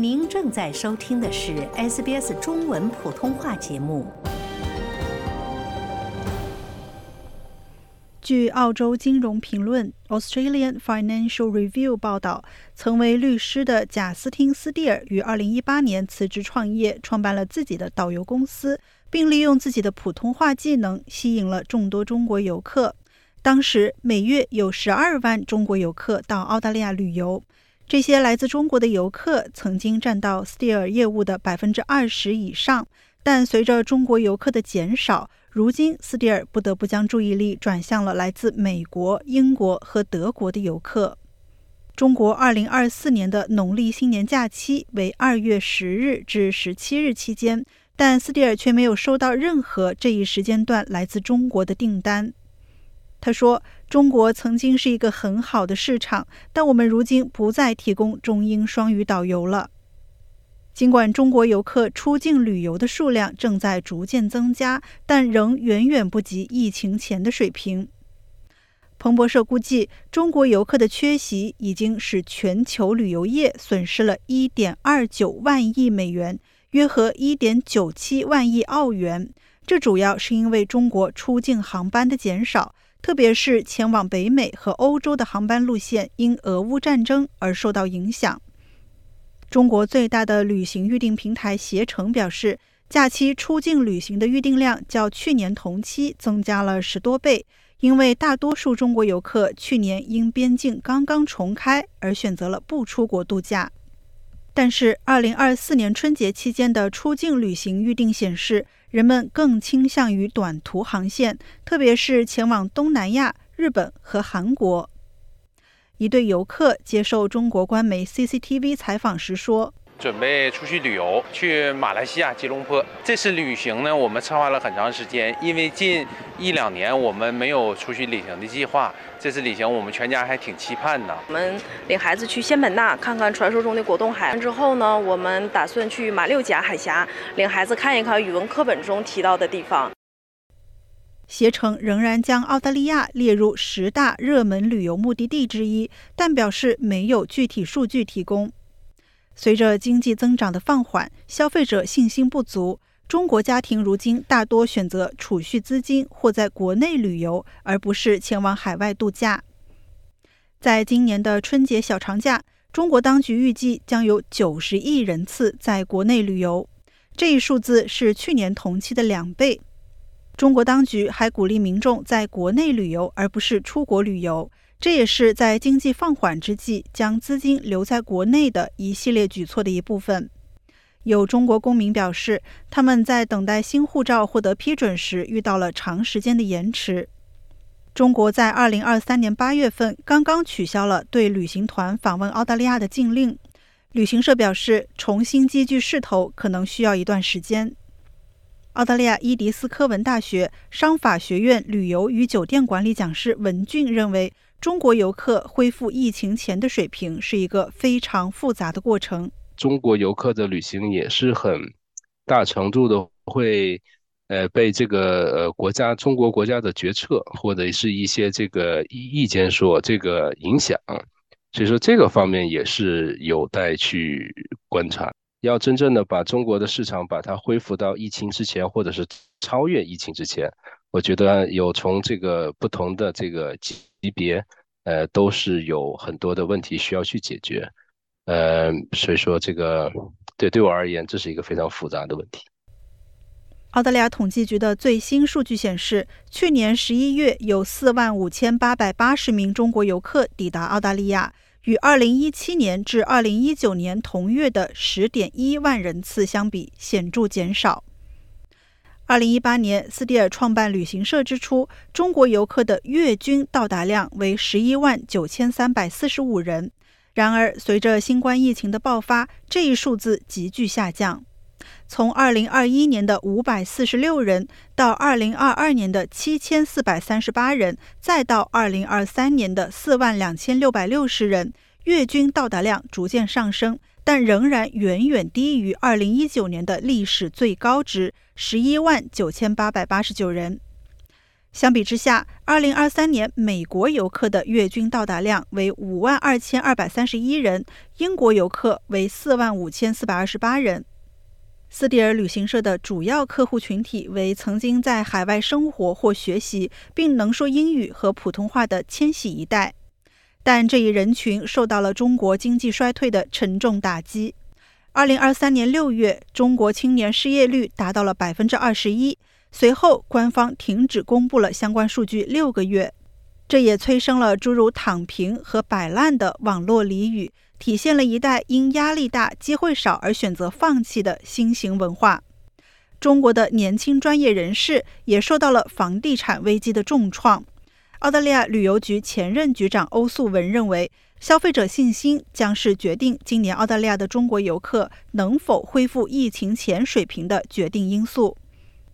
您正在收听的是 SBS 中文普通话节目。据澳洲金融评论 （Australian Financial Review） 报道，曾为律师的贾斯汀·斯蒂尔于2018年辞职创业，创办了自己的导游公司，并利用自己的普通话技能吸引了众多中国游客。当时每月有12万中国游客到澳大利亚旅游。这些来自中国的游客曾经占到斯蒂尔业务的百分之二十以上，但随着中国游客的减少，如今斯蒂尔不得不将注意力转向了来自美国、英国和德国的游客。中国二零二四年的农历新年假期为二月十日至十七日期间，但斯蒂尔却没有收到任何这一时间段来自中国的订单。他说：“中国曾经是一个很好的市场，但我们如今不再提供中英双语导游了。尽管中国游客出境旅游的数量正在逐渐增加，但仍远远不及疫情前的水平。”彭博社估计，中国游客的缺席已经使全球旅游业损失了1.29万亿美元，约合1.97万亿澳元。这主要是因为中国出境航班的减少。特别是前往北美和欧洲的航班路线因俄乌战争而受到影响。中国最大的旅行预订平台携程表示，假期出境旅行的预订量较去年同期增加了十多倍，因为大多数中国游客去年因边境刚刚重开而选择了不出国度假。但是，二零二四年春节期间的出境旅行预定显示。人们更倾向于短途航线，特别是前往东南亚、日本和韩国。一对游客接受中国官媒 CCTV 采访时说。准备出去旅游，去马来西亚吉隆坡。这次旅行呢，我们策划了很长时间，因为近一两年我们没有出去旅行的计划。这次旅行我们全家还挺期盼的。我们领孩子去仙本那看看传说中的果冻海。之后呢，我们打算去马六甲海峡，领孩子看一看语文课本中提到的地方。携程仍然将澳大利亚列入十大热门旅游目的地之一，但表示没有具体数据提供。随着经济增长的放缓，消费者信心不足，中国家庭如今大多选择储蓄资金或在国内旅游，而不是前往海外度假。在今年的春节小长假，中国当局预计将有九十亿人次在国内旅游，这一数字是去年同期的两倍。中国当局还鼓励民众在国内旅游，而不是出国旅游。这也是在经济放缓之际，将资金留在国内的一系列举措的一部分。有中国公民表示，他们在等待新护照获得批准时遇到了长时间的延迟。中国在2023年8月份刚刚取消了对旅行团访问澳大利亚的禁令。旅行社表示，重新积聚势头可能需要一段时间。澳大利亚伊迪斯科文大学商法学院旅游与酒店管理讲师文俊认为。中国游客恢复疫情前的水平是一个非常复杂的过程。中国游客的旅行也是很大程度的会，呃，被这个呃国家中国国家的决策或者是一些这个意意见所这个影响，所以说这个方面也是有待去观察。要真正的把中国的市场把它恢复到疫情之前，或者是超越疫情之前。我觉得有从这个不同的这个级别，呃，都是有很多的问题需要去解决，呃，所以说这个对对我而言，这是一个非常复杂的问题。澳大利亚统计局的最新数据显示，去年十一月有四万五千八百八十名中国游客抵达澳大利亚，与二零一七年至二零一九年同月的十点一万人次相比，显著减少。二零一八年，斯蒂尔创办旅行社之初，中国游客的月均到达量为十一万九千三百四十五人。然而，随着新冠疫情的爆发，这一数字急剧下降，从二零二一年的五百四十六人，到二零二二年的七千四百三十八人，再到二零二三年的四万两千六百六十人，月均到达量逐渐上升。但仍然远远低于二零一九年的历史最高值十一万九千八百八十九人。相比之下，2023年美国游客的月均到达量为5万2231人，英国游客为4万5428人。斯蒂尔旅行社的主要客户群体为曾经在海外生活或学习并能说英语和普通话的千禧一代，但这一人群受到了中国经济衰退的沉重打击。2023年6月，中国青年失业率达到了百分之二十一。随后，官方停止公布了相关数据六个月，这也催生了诸如“躺平”和“摆烂”的网络俚语，体现了一代因压力大、机会少而选择放弃的新型文化。中国的年轻专业人士也受到了房地产危机的重创。澳大利亚旅游局前任局长欧素文认为，消费者信心将是决定今年澳大利亚的中国游客能否恢复疫情前水平的决定因素。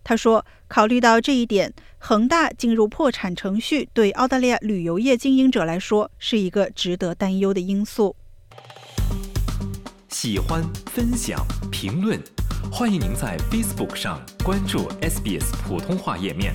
他说：“考虑到这一点，恒大进入破产程序对澳大利亚旅游业经营者来说是一个值得担忧的因素。”喜欢、分享、评论，欢迎您在 Facebook 上关注 SBS 普通话页面。